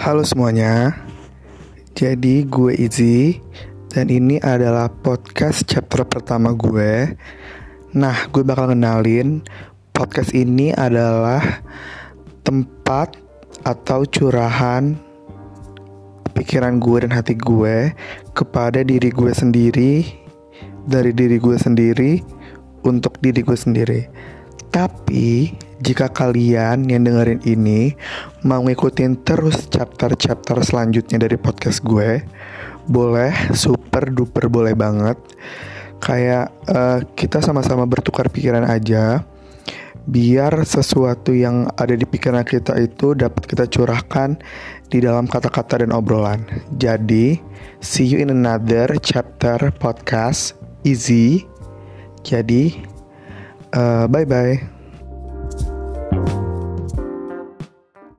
Halo semuanya, jadi gue Izzy dan ini adalah podcast chapter pertama gue. Nah, gue bakal kenalin podcast ini adalah tempat atau curahan pikiran gue dan hati gue kepada diri gue sendiri, dari diri gue sendiri untuk diri gue sendiri. Tapi jika kalian yang dengerin ini mau ngikutin terus chapter-chapter selanjutnya dari podcast gue, boleh super duper boleh banget. Kayak uh, kita sama-sama bertukar pikiran aja biar sesuatu yang ada di pikiran kita itu dapat kita curahkan di dalam kata-kata dan obrolan. Jadi, see you in another chapter podcast easy. Jadi, Uh, bye bye.